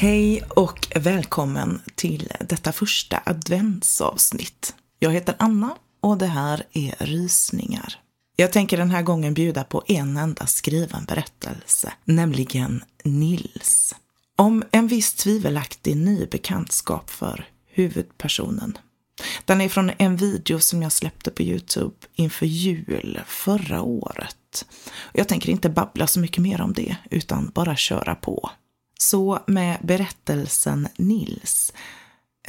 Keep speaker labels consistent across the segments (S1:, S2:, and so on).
S1: Hej och välkommen till detta första adventsavsnitt. Jag heter Anna och det här är Rysningar. Jag tänker den här gången bjuda på en enda skriven berättelse, nämligen Nils. Om en viss tvivelaktig ny bekantskap för huvudpersonen. Den är från en video som jag släppte på Youtube inför jul förra året. Jag tänker inte babbla så mycket mer om det, utan bara köra på. Så med berättelsen Nils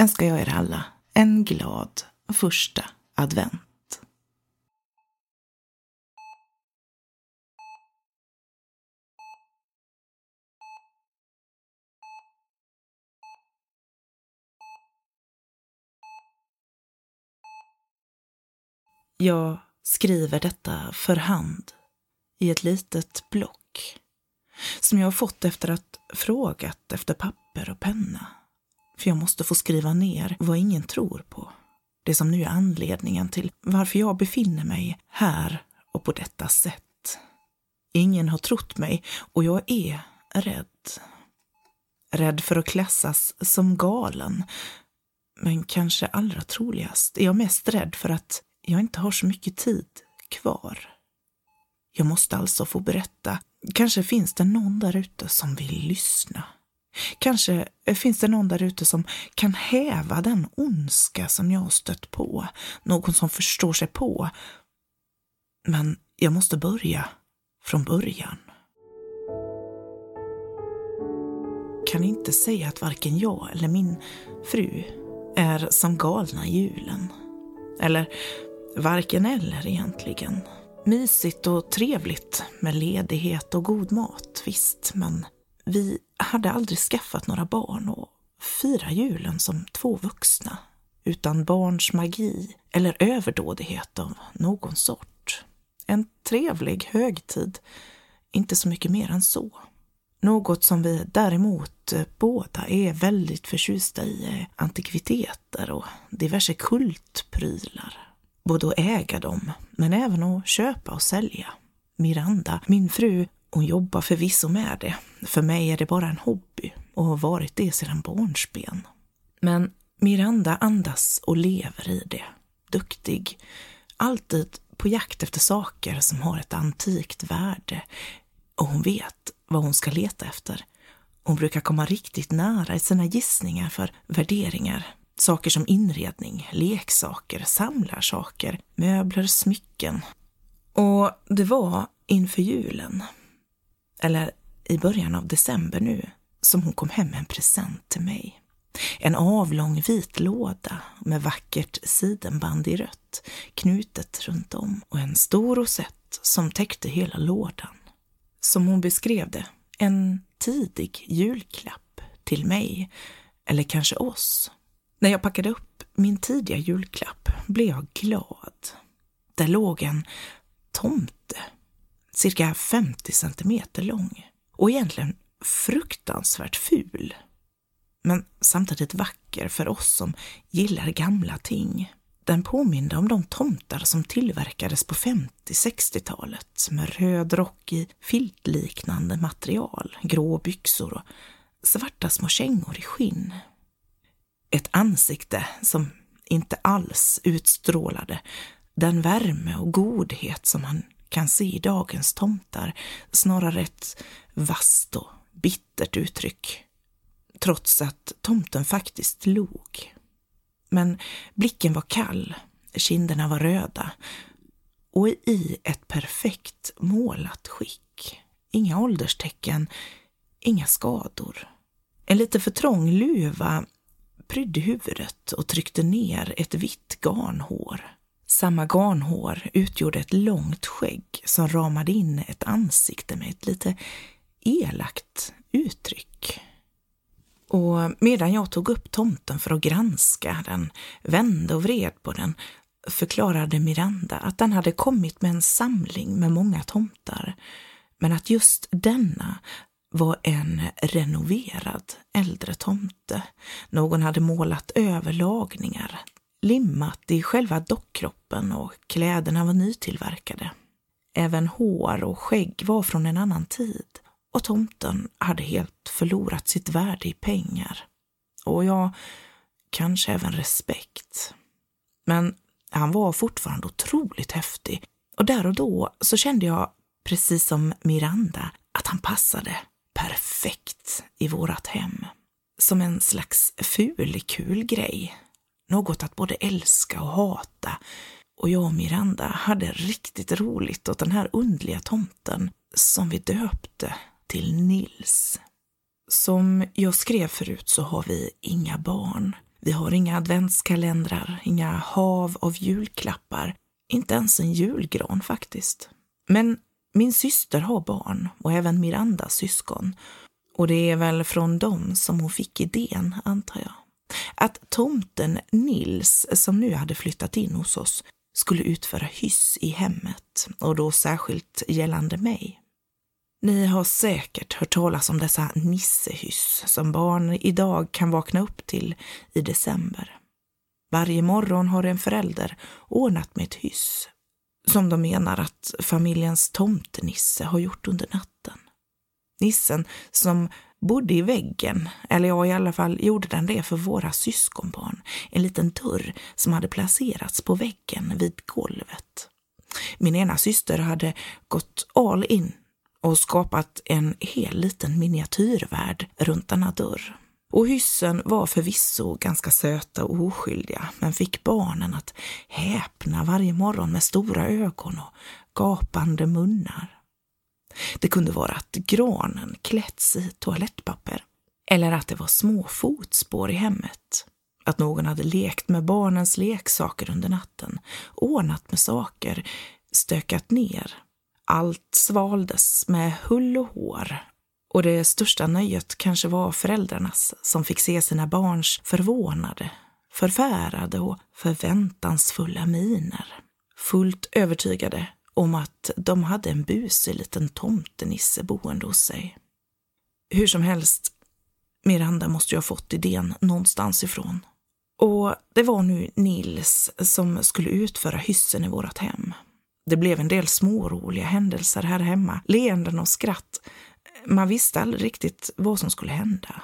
S1: önskar jag er alla en glad första advent. Jag skriver detta för hand i ett litet block som jag har fått efter att frågat efter papper och penna. För jag måste få skriva ner vad ingen tror på. Det som nu är anledningen till varför jag befinner mig här och på detta sätt. Ingen har trott mig och jag är rädd. Rädd för att klassas som galen. Men kanske allra troligast är jag mest rädd för att jag inte har så mycket tid kvar. Jag måste alltså få berätta. Kanske finns det någon där ute som vill lyssna. Kanske finns det någon där ute som kan häva den ondska som jag har stött på. Någon som förstår sig på. Men jag måste börja från början. Kan inte säga att varken jag eller min fru är som galna i julen. Eller varken eller egentligen. Mysigt och trevligt med ledighet och god mat, visst, men vi hade aldrig skaffat några barn och fira julen som två vuxna, utan barns magi eller överdådighet av någon sort. En trevlig högtid, inte så mycket mer än så. Något som vi däremot eh, båda är väldigt förtjusta i är antikviteter och diverse kultprylar både att äga dem, men även att köpa och sälja. Miranda, min fru, hon jobbar förvisso med det. För mig är det bara en hobby och har varit det sedan barnsben. Men Miranda andas och lever i det. Duktig, alltid på jakt efter saker som har ett antikt värde. Och hon vet vad hon ska leta efter. Hon brukar komma riktigt nära i sina gissningar för värderingar Saker som inredning, leksaker, samlarsaker, möbler, smycken. Och det var inför julen, eller i början av december nu, som hon kom hem med en present till mig. En avlång vit låda med vackert sidenband i rött knutet runt om och en stor rosett som täckte hela lådan. Som hon beskrev det, en tidig julklapp till mig, eller kanske oss. När jag packade upp min tidiga julklapp blev jag glad. Där låg en tomte, cirka 50 centimeter lång och egentligen fruktansvärt ful. Men samtidigt vacker för oss som gillar gamla ting. Den påminde om de tomtar som tillverkades på 50-60-talet med röd rock i filtliknande material, grå byxor och svarta små kängor i skinn ett ansikte som inte alls utstrålade den värme och godhet som man kan se i dagens tomtar, snarare ett vasst och bittert uttryck. Trots att tomten faktiskt log. Men blicken var kall, kinderna var röda och i ett perfekt målat skick. Inga ålderstecken, inga skador. En lite för trång luva prydde huvudet och tryckte ner ett vitt garnhår. Samma garnhår utgjorde ett långt skägg som ramade in ett ansikte med ett lite elakt uttryck. Och medan jag tog upp tomten för att granska den, vände och vred på den, förklarade Miranda att den hade kommit med en samling med många tomtar, men att just denna var en renoverad äldre tomte. Någon hade målat överlagningar limmat i själva dockkroppen och kläderna var nytillverkade. Även hår och skägg var från en annan tid och tomten hade helt förlorat sitt värde i pengar. Och ja, kanske även respekt. Men han var fortfarande otroligt häftig och där och då så kände jag, precis som Miranda, att han passade perfekt i vårat hem. Som en slags fulkul grej. Något att både älska och hata. Och jag och Miranda hade riktigt roligt åt den här undliga tomten som vi döpte till Nils. Som jag skrev förut så har vi inga barn. Vi har inga adventskalendrar, inga hav av julklappar, inte ens en julgran faktiskt. Men min syster har barn och även Mirandas syskon. Och det är väl från dem som hon fick idén, antar jag. Att tomten Nils, som nu hade flyttat in hos oss, skulle utföra hyss i hemmet och då särskilt gällande mig. Ni har säkert hört talas om dessa nissehyss som barn idag kan vakna upp till i december. Varje morgon har en förälder ordnat med ett hyss som de menar att familjens tomtenisse har gjort under natten. Nissen som bodde i väggen, eller ja, i alla fall gjorde den det för våra syskonbarn, en liten dörr som hade placerats på väggen vid golvet. Min ena syster hade gått all in och skapat en hel liten miniatyrvärld runt denna dörr. Och hyssen var förvisso ganska söta och oskyldiga, men fick barnen att häpna varje morgon med stora ögon och gapande munnar. Det kunde vara att granen klätts i toalettpapper, eller att det var små fotspår i hemmet. Att någon hade lekt med barnens leksaker under natten, ordnat med saker, stökat ner. Allt svaldes med hull och hår och det största nöjet kanske var föräldrarnas som fick se sina barns förvånade, förfärade och förväntansfulla miner. Fullt övertygade om att de hade en busig liten tomtenisse boende hos sig. Hur som helst, Miranda måste ju ha fått idén någonstans ifrån. Och det var nu Nils som skulle utföra hyssen i vårt hem. Det blev en del småroliga händelser här hemma, leenden och skratt man visste aldrig riktigt vad som skulle hända.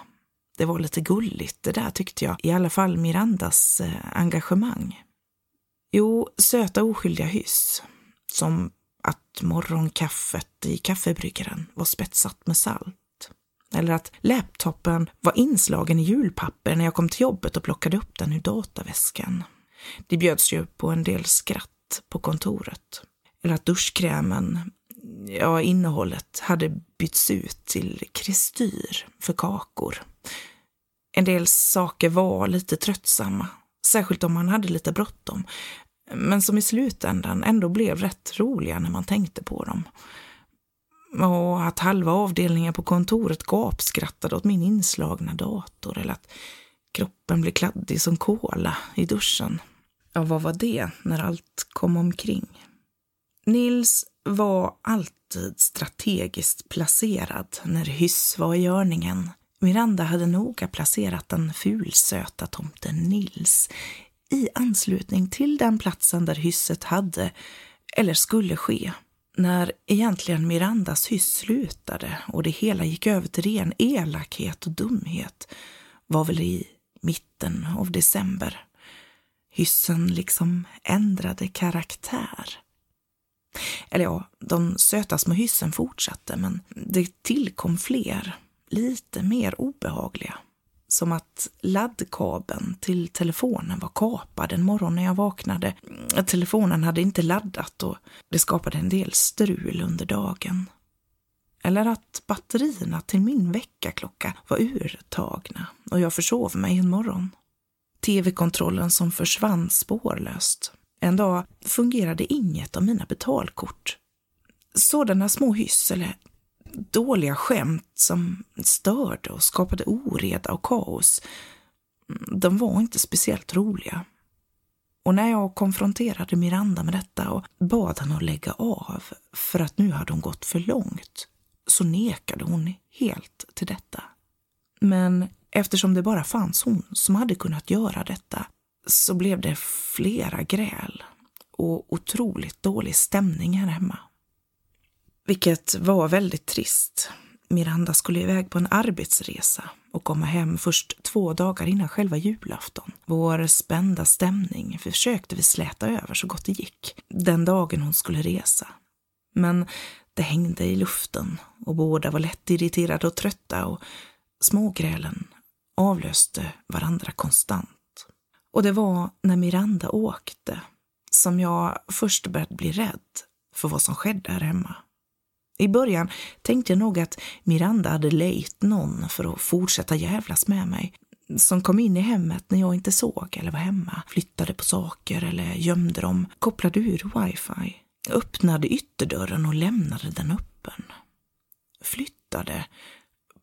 S1: Det var lite gulligt det där tyckte jag, i alla fall Mirandas eh, engagemang. Jo, söta oskyldiga hyss. Som att morgonkaffet i kaffebryggaren var spetsat med salt. Eller att laptopen var inslagen i julpapper när jag kom till jobbet och plockade upp den ur dataväskan. Det bjöds ju på en del skratt på kontoret. Eller att duschkrämen ja, innehållet hade bytts ut till kristyr för kakor. En del saker var lite tröttsamma, särskilt om man hade lite bråttom, men som i slutändan ändå blev rätt roliga när man tänkte på dem. Och att halva avdelningen på kontoret gapskrattade åt min inslagna dator eller att kroppen blev kladdig som kola i duschen. Ja, vad var det när allt kom omkring? Nils var alltid strategiskt placerad när hyss var i görningen. Miranda hade noga placerat den fulsöta tomten Nils i anslutning till den platsen där hysset hade eller skulle ske. När egentligen Mirandas hyss slutade och det hela gick över till ren elakhet och dumhet var väl i mitten av december. Hyssen liksom ändrade karaktär. Eller ja, de söta små hyssen fortsatte, men det tillkom fler, lite mer obehagliga. Som att laddkabeln till telefonen var kapad en morgon när jag vaknade. Telefonen hade inte laddat och det skapade en del strul under dagen. Eller att batterierna till min väckarklocka var urtagna och jag försov mig en morgon. Tv-kontrollen som försvann spårlöst en dag fungerade inget av mina betalkort. Sådana små hyss eller dåliga skämt som störde och skapade oreda och kaos, de var inte speciellt roliga. Och när jag konfronterade Miranda med detta och bad henne att lägga av för att nu hade hon gått för långt, så nekade hon helt till detta. Men eftersom det bara fanns hon som hade kunnat göra detta så blev det flera gräl och otroligt dålig stämning här hemma. Vilket var väldigt trist. Miranda skulle iväg på en arbetsresa och komma hem först två dagar innan själva julafton. Vår spända stämning försökte vi släta över så gott det gick den dagen hon skulle resa. Men det hängde i luften och båda var lätt irriterade och trötta och smågrälen avlöste varandra konstant. Och det var när Miranda åkte som jag först började bli rädd för vad som skedde här hemma. I början tänkte jag nog att Miranda hade lejt någon för att fortsätta jävlas med mig. Som kom in i hemmet när jag inte såg eller var hemma, flyttade på saker eller gömde dem, kopplade ur wifi, öppnade ytterdörren och lämnade den öppen. Flyttade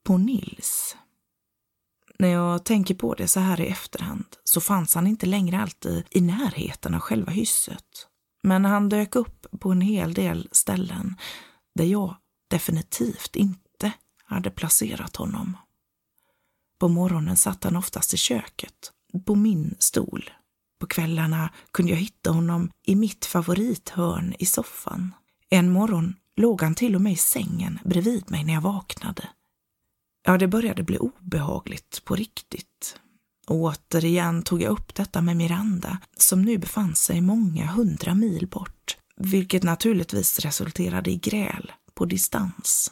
S1: på Nils. När jag tänker på det så här i efterhand så fanns han inte längre alltid i närheten av själva hysset. Men han dök upp på en hel del ställen där jag definitivt inte hade placerat honom. På morgonen satt han oftast i köket, på min stol. På kvällarna kunde jag hitta honom i mitt favorithörn i soffan. En morgon låg han till och med i sängen bredvid mig när jag vaknade. Ja, det började bli obehagligt på riktigt. återigen tog jag upp detta med Miranda, som nu befann sig många hundra mil bort vilket naturligtvis resulterade i gräl på distans.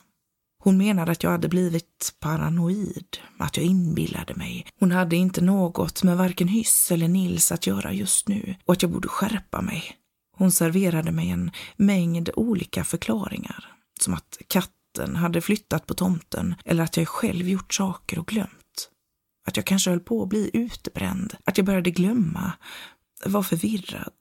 S1: Hon menade att jag hade blivit paranoid, att jag inbillade mig. Hon hade inte något med varken Hyss eller Nils att göra just nu och att jag borde skärpa mig. Hon serverade mig en mängd olika förklaringar, som att katten hade flyttat på tomten eller att jag själv gjort saker och glömt. Att jag kanske höll på att bli utbränd, att jag började glömma, var förvirrad,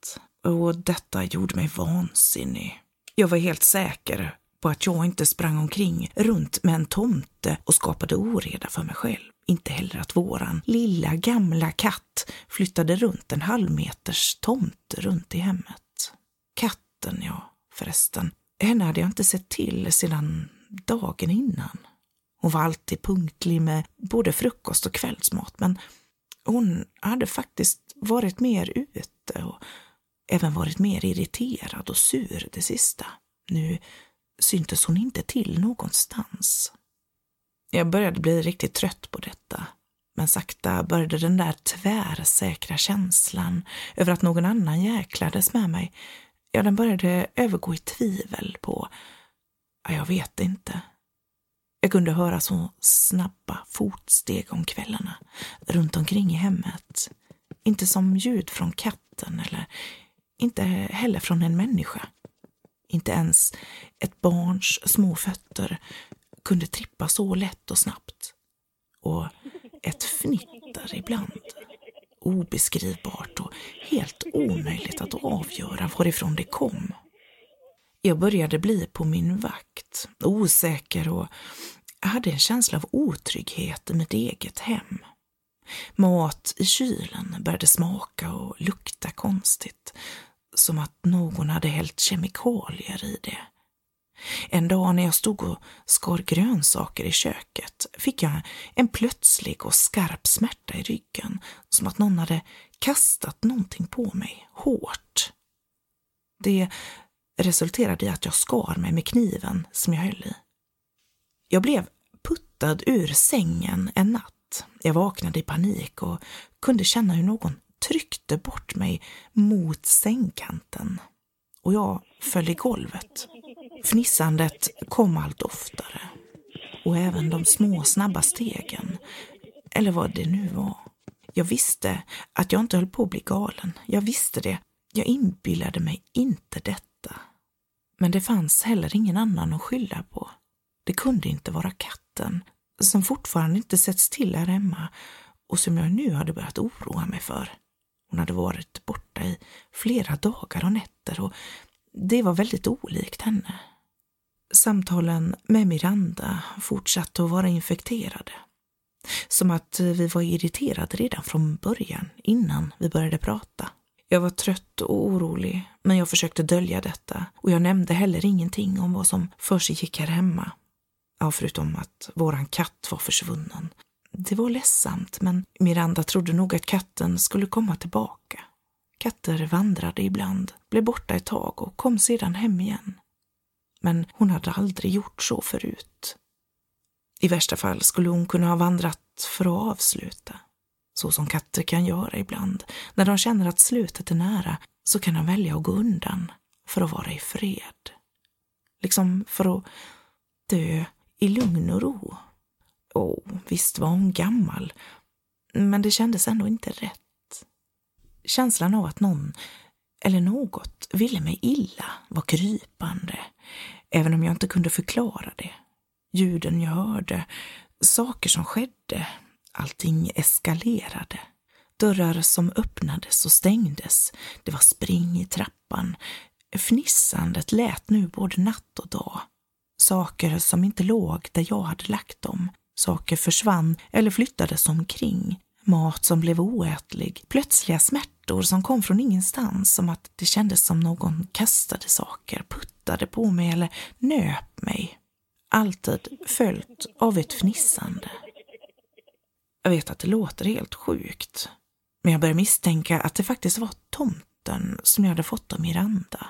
S1: och detta gjorde mig vansinnig. Jag var helt säker på att jag inte sprang omkring runt med en tomte och skapade oreda för mig själv. Inte heller att våran lilla gamla katt flyttade runt en halvmeters tomte runt i hemmet. Katten, ja, förresten. Henne hade jag inte sett till sedan dagen innan. Hon var alltid punktlig med både frukost och kvällsmat, men hon hade faktiskt varit mer ute och även varit mer irriterad och sur det sista. Nu syntes hon inte till någonstans. Jag började bli riktigt trött på detta, men sakta började den där tvärsäkra känslan över att någon annan jäklades med mig, ja, den började övergå i tvivel på, jag vet inte. Jag kunde höra så snabba fotsteg om kvällarna runt omkring i hemmet. Inte som ljud från katten eller inte heller från en människa. Inte ens ett barns små fötter kunde trippa så lätt och snabbt. Och ett fnitter ibland. Obeskrivbart och helt omöjligt att avgöra varifrån det kom. Jag började bli på min vakt, osäker och hade en känsla av otrygghet i mitt eget hem. Mat i kylen började smaka och lukta konstigt, som att någon hade hällt kemikalier i det. En dag när jag stod och skar grönsaker i köket fick jag en plötslig och skarp smärta i ryggen, som att någon hade kastat någonting på mig, hårt. Det resulterade i att jag skar mig med kniven som jag höll i. Jag blev puttad ur sängen en natt. Jag vaknade i panik och kunde känna hur någon tryckte bort mig mot sängkanten och jag föll i golvet. Fnissandet kom allt oftare och även de små snabba stegen, eller vad det nu var. Jag visste att jag inte höll på att bli galen. Jag visste det. Jag inbillade mig inte detta. Men det fanns heller ingen annan att skylla på. Det kunde inte vara katten, som fortfarande inte setts till här hemma och som jag nu hade börjat oroa mig för. Hon hade varit borta i flera dagar och nätter och det var väldigt olikt henne. Samtalen med Miranda fortsatte att vara infekterade. Som att vi var irriterade redan från början, innan vi började prata. Jag var trött och orolig, men jag försökte dölja detta och jag nämnde heller ingenting om vad som försiggick här hemma. Ja, förutom att våran katt var försvunnen det var ledsamt, men Miranda trodde nog att katten skulle komma tillbaka. Katter vandrade ibland, blev borta ett tag och kom sedan hem igen. Men hon hade aldrig gjort så förut. I värsta fall skulle hon kunna ha vandrat för att avsluta. Så som katter kan göra ibland. När de känner att slutet är nära så kan de välja att gå undan för att vara i fred. Liksom för att dö i lugn och ro. Och visst var hon gammal, men det kändes ändå inte rätt. Känslan av att någon eller något ville mig illa var krypande, även om jag inte kunde förklara det. Ljuden jag hörde, saker som skedde, allting eskalerade. Dörrar som öppnades och stängdes, det var spring i trappan. Fnissandet lät nu både natt och dag. Saker som inte låg där jag hade lagt dem. Saker försvann eller flyttades omkring. Mat som blev oätlig. Plötsliga smärtor som kom från ingenstans, som att det kändes som någon kastade saker, puttade på mig eller nöp mig. Alltid följt av ett fnissande. Jag vet att det låter helt sjukt, men jag börjar misstänka att det faktiskt var tomten som jag hade fått av Miranda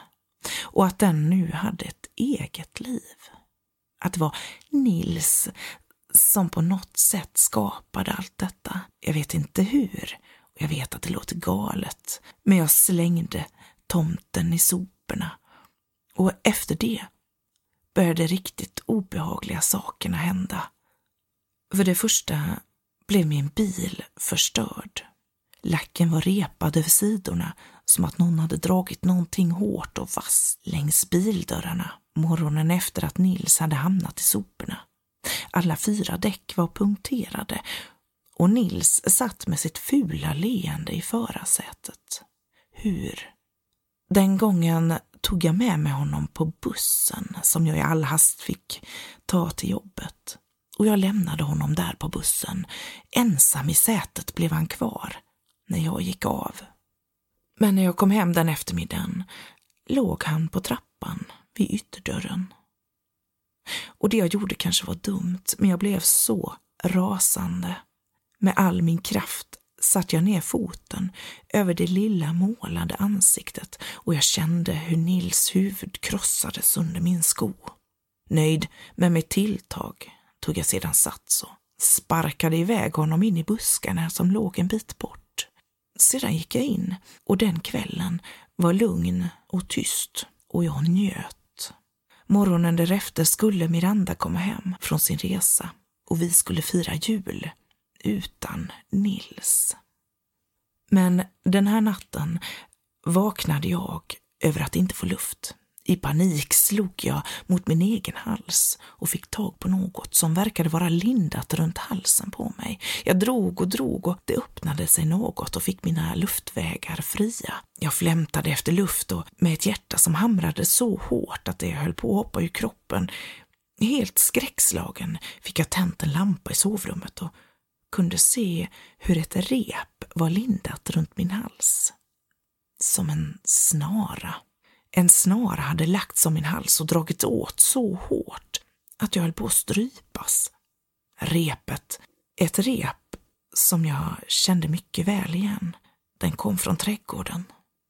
S1: och att den nu hade ett eget liv. Att det var Nils som på något sätt skapade allt detta. Jag vet inte hur och jag vet att det låter galet, men jag slängde tomten i soporna och efter det började riktigt obehagliga sakerna hända. För det första blev min bil förstörd. Lacken var repad över sidorna som att någon hade dragit någonting hårt och vasst längs bildörrarna morgonen efter att Nils hade hamnat i soporna. Alla fyra däck var punkterade och Nils satt med sitt fula leende i förarsätet. Hur? Den gången tog jag med mig honom på bussen som jag i all hast fick ta till jobbet och jag lämnade honom där på bussen. Ensam i sätet blev han kvar när jag gick av. Men när jag kom hem den eftermiddagen låg han på trappan vid ytterdörren. Och det jag gjorde kanske var dumt, men jag blev så rasande. Med all min kraft satte jag ner foten över det lilla målade ansiktet och jag kände hur Nils huvud krossades under min sko. Nöjd med mitt tilltag tog jag sedan sats och sparkade iväg honom in i buskarna som låg en bit bort. Sedan gick jag in och den kvällen var lugn och tyst och jag njöt. Morgonen därefter skulle Miranda komma hem från sin resa och vi skulle fira jul utan Nils. Men den här natten vaknade jag över att inte få luft. I panik slog jag mot min egen hals och fick tag på något som verkade vara lindat runt halsen på mig. Jag drog och drog och det öppnade sig något och fick mina luftvägar fria. Jag flämtade efter luft och med ett hjärta som hamrade så hårt att det höll på att hoppa ur kroppen. Helt skräckslagen fick jag tänt en lampa i sovrummet och kunde se hur ett rep var lindat runt min hals. Som en snara. En snara hade lagts om min hals och dragit åt så hårt att jag höll på att strypas. Repet, ett rep som jag kände mycket väl igen. Den kom från trädgården.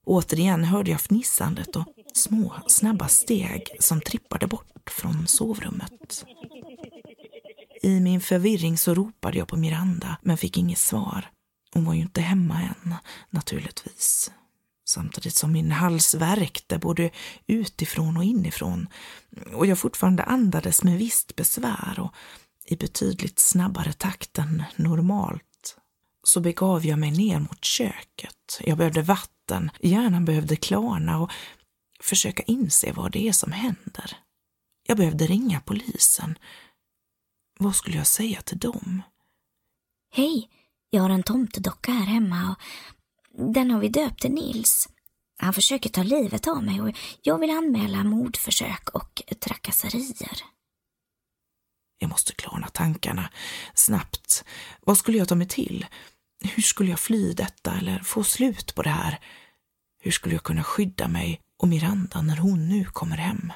S1: Återigen hörde jag fnissandet och små, snabba steg som trippade bort från sovrummet. I min förvirring så ropade jag på Miranda, men fick inget svar. Hon var ju inte hemma än, naturligtvis samtidigt som min hals värkte både utifrån och inifrån och jag fortfarande andades med visst besvär och i betydligt snabbare takt än normalt så begav jag mig ner mot köket. Jag behövde vatten, hjärnan behövde klarna och försöka inse vad det är som händer. Jag behövde ringa polisen. Vad skulle jag säga till dem?
S2: Hej, jag har en tomtedocka här hemma och den har vi döpt till Nils. Han försöker ta livet av mig och jag vill anmäla mordförsök och trakasserier.
S1: Jag måste klarna tankarna snabbt. Vad skulle jag ta mig till? Hur skulle jag fly detta eller få slut på det här? Hur skulle jag kunna skydda mig och Miranda när hon nu kommer hem?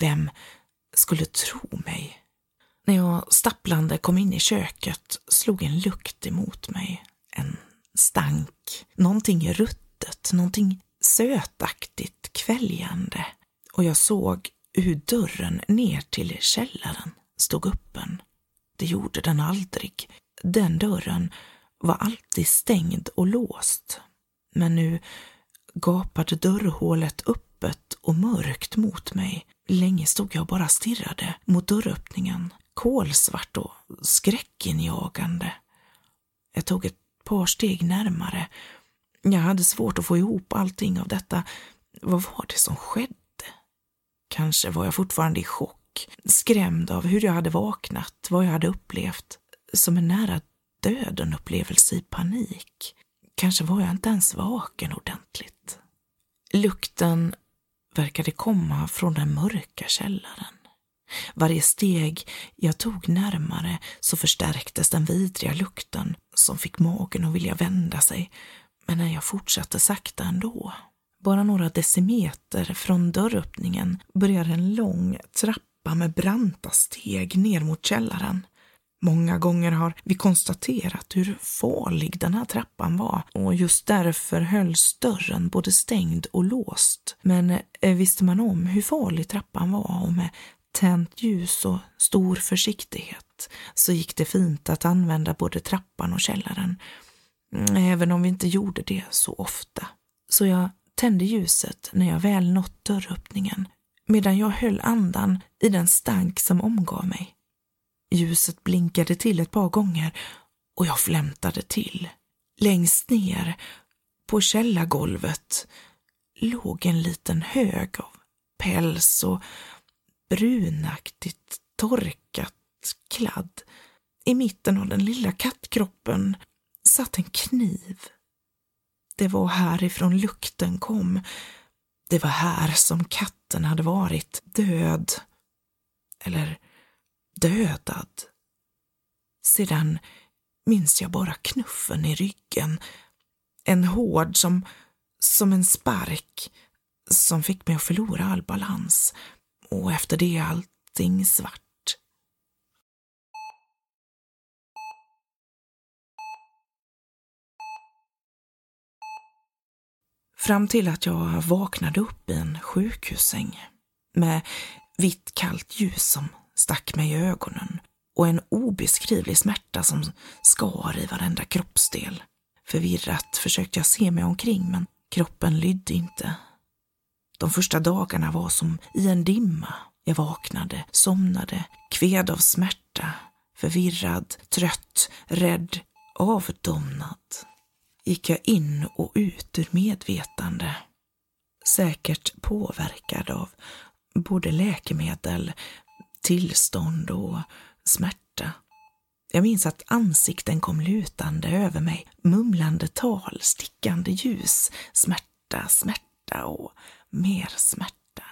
S1: Vem skulle tro mig? När jag stapplande kom in i köket slog en lukt emot mig. En stank, någonting ruttet, någonting sötaktigt kväljande och jag såg hur dörren ner till källaren stod öppen. Det gjorde den aldrig. Den dörren var alltid stängd och låst. Men nu gapade dörrhålet öppet och mörkt mot mig. Länge stod jag bara stirrade mot dörröppningen, kolsvart och skräckinjagande. Jag tog ett par steg närmare. Jag hade svårt att få ihop allting av detta. Vad var det som skedde? Kanske var jag fortfarande i chock, skrämd av hur jag hade vaknat, vad jag hade upplevt, som en nära döden-upplevelse i panik. Kanske var jag inte ens vaken ordentligt. Lukten verkade komma från den mörka källaren. Varje steg jag tog närmare så förstärktes den vidriga lukten som fick magen att vilja vända sig, men när jag fortsatte sakta ändå. Bara några decimeter från dörröppningen började en lång trappa med branta steg ner mot källaren. Många gånger har vi konstaterat hur farlig den här trappan var och just därför hölls dörren både stängd och låst. Men eh, visste man om hur farlig trappan var och med tänt ljus och stor försiktighet så gick det fint att använda både trappan och källaren, mm, även om vi inte gjorde det så ofta. Så jag tände ljuset när jag väl nått dörröppningen, medan jag höll andan i den stank som omgav mig. Ljuset blinkade till ett par gånger och jag flämtade till. Längst ner, på källargolvet, låg en liten hög av päls och brunaktigt torkat kladd. I mitten av den lilla kattkroppen satt en kniv. Det var härifrån lukten kom. Det var här som katten hade varit död. Eller dödad. Sedan minns jag bara knuffen i ryggen. En hård som, som en spark som fick mig att förlora all balans och efter det allting svart. Fram till att jag vaknade upp i en sjukhussäng med vitt kallt ljus som stack mig i ögonen och en obeskrivlig smärta som skar i varenda kroppsdel. Förvirrat försökte jag se mig omkring men kroppen lydde inte. De första dagarna var som i en dimma. Jag vaknade, somnade, kved av smärta, förvirrad, trött, rädd, avdomnad. Gick jag in och ut ur medvetande. Säkert påverkad av både läkemedel, tillstånd och smärta. Jag minns att ansikten kom lutande över mig, mumlande tal, stickande ljus, smärta, smärta och mer smärta.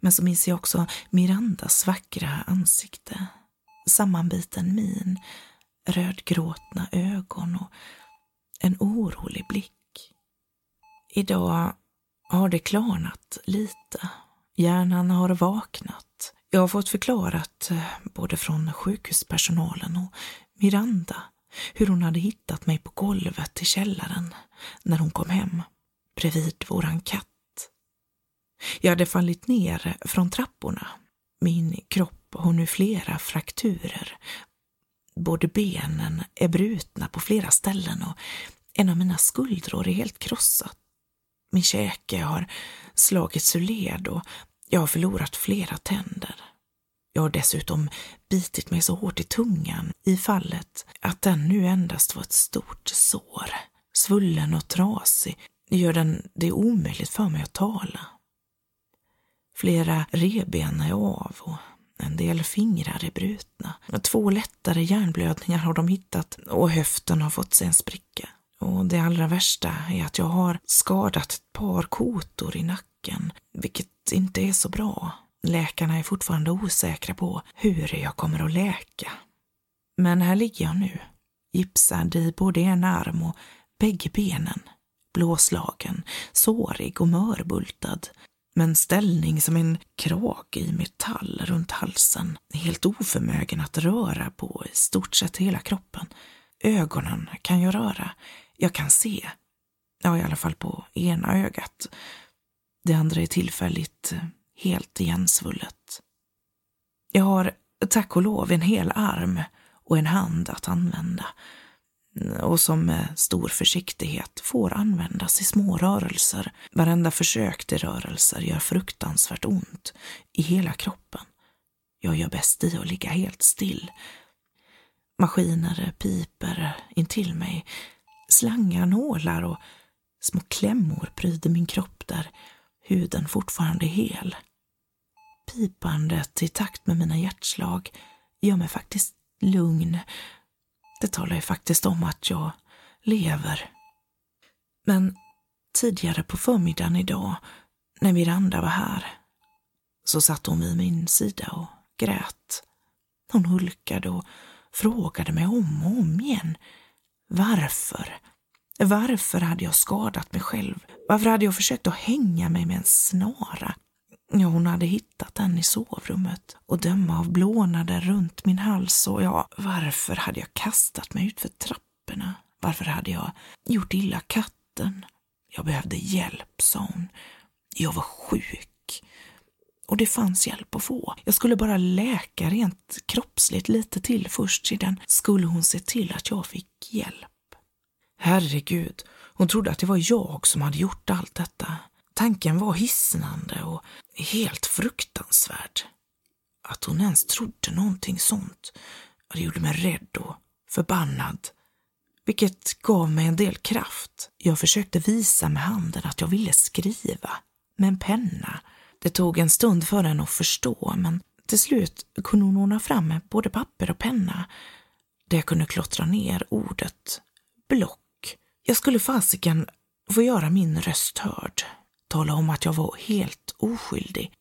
S1: Men så minns jag också Mirandas vackra ansikte, sammanbiten min, rödgråtna ögon och en orolig blick. Idag har det klarnat lite. Hjärnan har vaknat. Jag har fått förklarat, eh, både från sjukhuspersonalen och Miranda, hur hon hade hittat mig på golvet i källaren när hon kom hem, bredvid våran katt. Jag hade fallit ner från trapporna. Min kropp har nu flera frakturer. Både benen är brutna på flera ställen och en av mina skuldror är helt krossad. Min käke har slagits ur led och jag har förlorat flera tänder. Jag har dessutom bitit mig så hårt i tungan i fallet att den nu endast var ett stort sår. Svullen och trasig gör den det omöjligt för mig att tala. Flera reben är av och en del fingrar är brutna. Två lättare hjärnblödningar har de hittat och höften har fått sig en spricka. Och det allra värsta är att jag har skadat ett par kotor i nacken, vilket inte är så bra. Läkarna är fortfarande osäkra på hur jag kommer att läka. Men här ligger jag nu, gipsad i både en arm och bägge benen, blåslagen, sårig och mörbultad, med en ställning som en krage i metall runt halsen, helt oförmögen att röra på i stort sett hela kroppen. Ögonen kan jag röra, jag kan se. Ja, i alla fall på ena ögat. Det andra är tillfälligt eh, helt igensvullet. Jag har tack och lov en hel arm och en hand att använda och som med stor försiktighet får användas i små rörelser. Varenda försök till rörelser gör fruktansvärt ont i hela kroppen. Jag gör bäst i att ligga helt still. Maskiner piper intill mig. Slangar, nålar och små klämmor pryder min kropp där huden fortfarande är hel. Pipandet i takt med mina hjärtslag gör mig faktiskt lugn det talar ju faktiskt om att jag lever. Men tidigare på förmiddagen idag, när Miranda var här, så satt hon vid min sida och grät. Hon hulkade och frågade mig om och om igen. Varför? Varför hade jag skadat mig själv? Varför hade jag försökt att hänga mig med en snara? Ja, hon hade hittat den i sovrummet och döma av blånader runt min hals och ja, varför hade jag kastat mig ut för trapporna? Varför hade jag gjort illa katten? Jag behövde hjälp, sa hon. Jag var sjuk. Och det fanns hjälp att få. Jag skulle bara läka rent kroppsligt lite till först, sedan skulle hon se till att jag fick hjälp. Herregud, hon trodde att det var jag som hade gjort allt detta. Tanken var hisnande och helt fruktansvärd. Att hon ens trodde någonting sånt, det gjorde mig rädd och förbannad. Vilket gav mig en del kraft. Jag försökte visa med handen att jag ville skriva, med en penna. Det tog en stund för henne att förstå, men till slut kunde hon ordna fram med både papper och penna, där jag kunde klottra ner ordet block. Jag skulle fasiken få göra min röst hörd tala om att jag var helt oskyldig.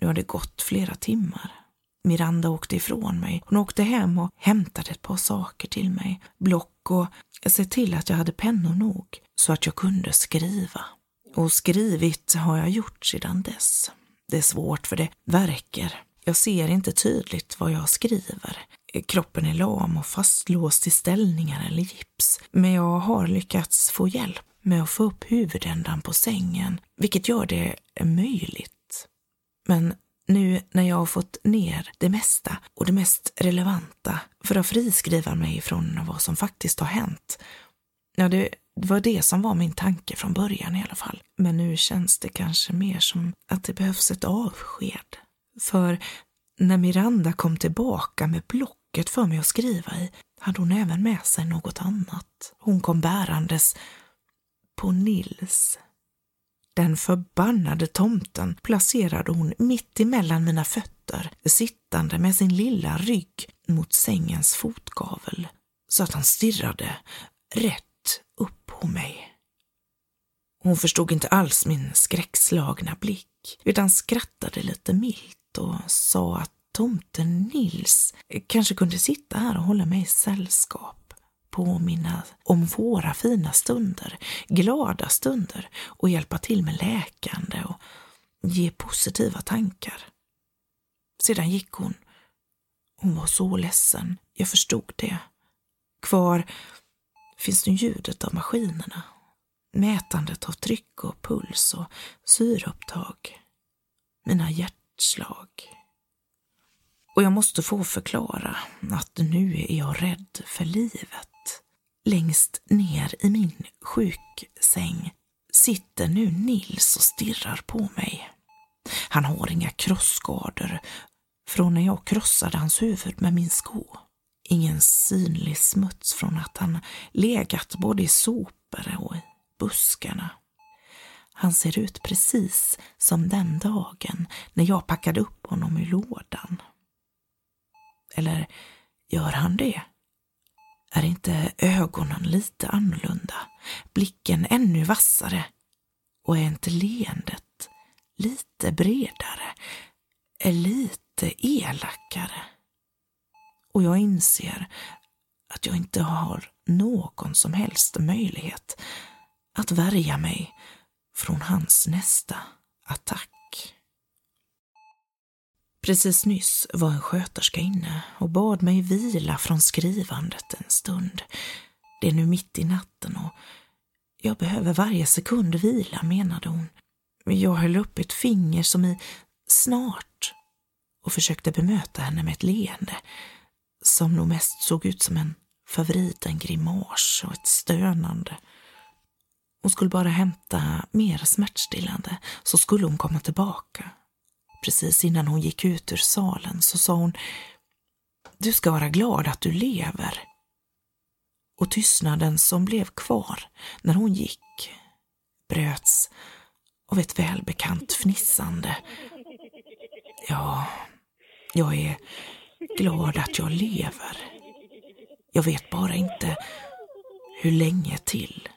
S1: Nu har det gått flera timmar. Miranda åkte ifrån mig. Hon åkte hem och hämtade ett par saker till mig. Block och se till att jag hade pennor nog så att jag kunde skriva. Och skrivit har jag gjort sedan dess. Det är svårt för det verkar. Jag ser inte tydligt vad jag skriver. Kroppen är lam och fastlåst i ställningar eller gips. Men jag har lyckats få hjälp med att få upp huvudändan på sängen, vilket gör det möjligt. Men nu när jag har fått ner det mesta och det mest relevanta för att friskriva mig från vad som faktiskt har hänt, ja, det var det som var min tanke från början i alla fall. Men nu känns det kanske mer som att det behövs ett avsked. För när Miranda kom tillbaka med blocket för mig att skriva i hade hon även med sig något annat. Hon kom bärandes på Nils. Den förbannade tomten placerade hon mitt emellan mina fötter, sittande med sin lilla rygg mot sängens fotgavel, så att han stirrade rätt upp på mig. Hon förstod inte alls min skräckslagna blick, utan skrattade lite milt och sa att tomten Nils kanske kunde sitta här och hålla mig sällskap påminna om våra fina stunder, glada stunder och hjälpa till med läkande och ge positiva tankar. Sedan gick hon. Hon var så ledsen, jag förstod det. Kvar finns nu ljudet av maskinerna, mätandet av tryck och puls och syreupptag, mina hjärtslag. Och jag måste få förklara att nu är jag rädd för livet. Längst ner i min sjuksäng sitter nu Nils och stirrar på mig. Han har inga krossskador från när jag krossade hans huvud med min sko. Ingen synlig smuts från att han legat både i sopor och i buskarna. Han ser ut precis som den dagen när jag packade upp honom i lådan. Eller gör han det? Är inte ögonen lite annorlunda? Blicken ännu vassare? Och är inte leendet lite bredare? Är lite elakare? Och jag inser att jag inte har någon som helst möjlighet att värja mig från hans nästa attack. Precis nyss var en sköterska inne och bad mig vila från skrivandet en stund. Det är nu mitt i natten och jag behöver varje sekund vila, menade hon. Jag höll upp ett finger som i snart och försökte bemöta henne med ett leende som nog mest såg ut som en förvriden grimas och ett stönande. Hon skulle bara hämta mer smärtstillande så skulle hon komma tillbaka. Precis innan hon gick ut ur salen så sa hon Du ska vara glad att du lever. Och tystnaden som blev kvar när hon gick bröts av ett välbekant fnissande. Ja, jag är glad att jag lever. Jag vet bara inte hur länge till.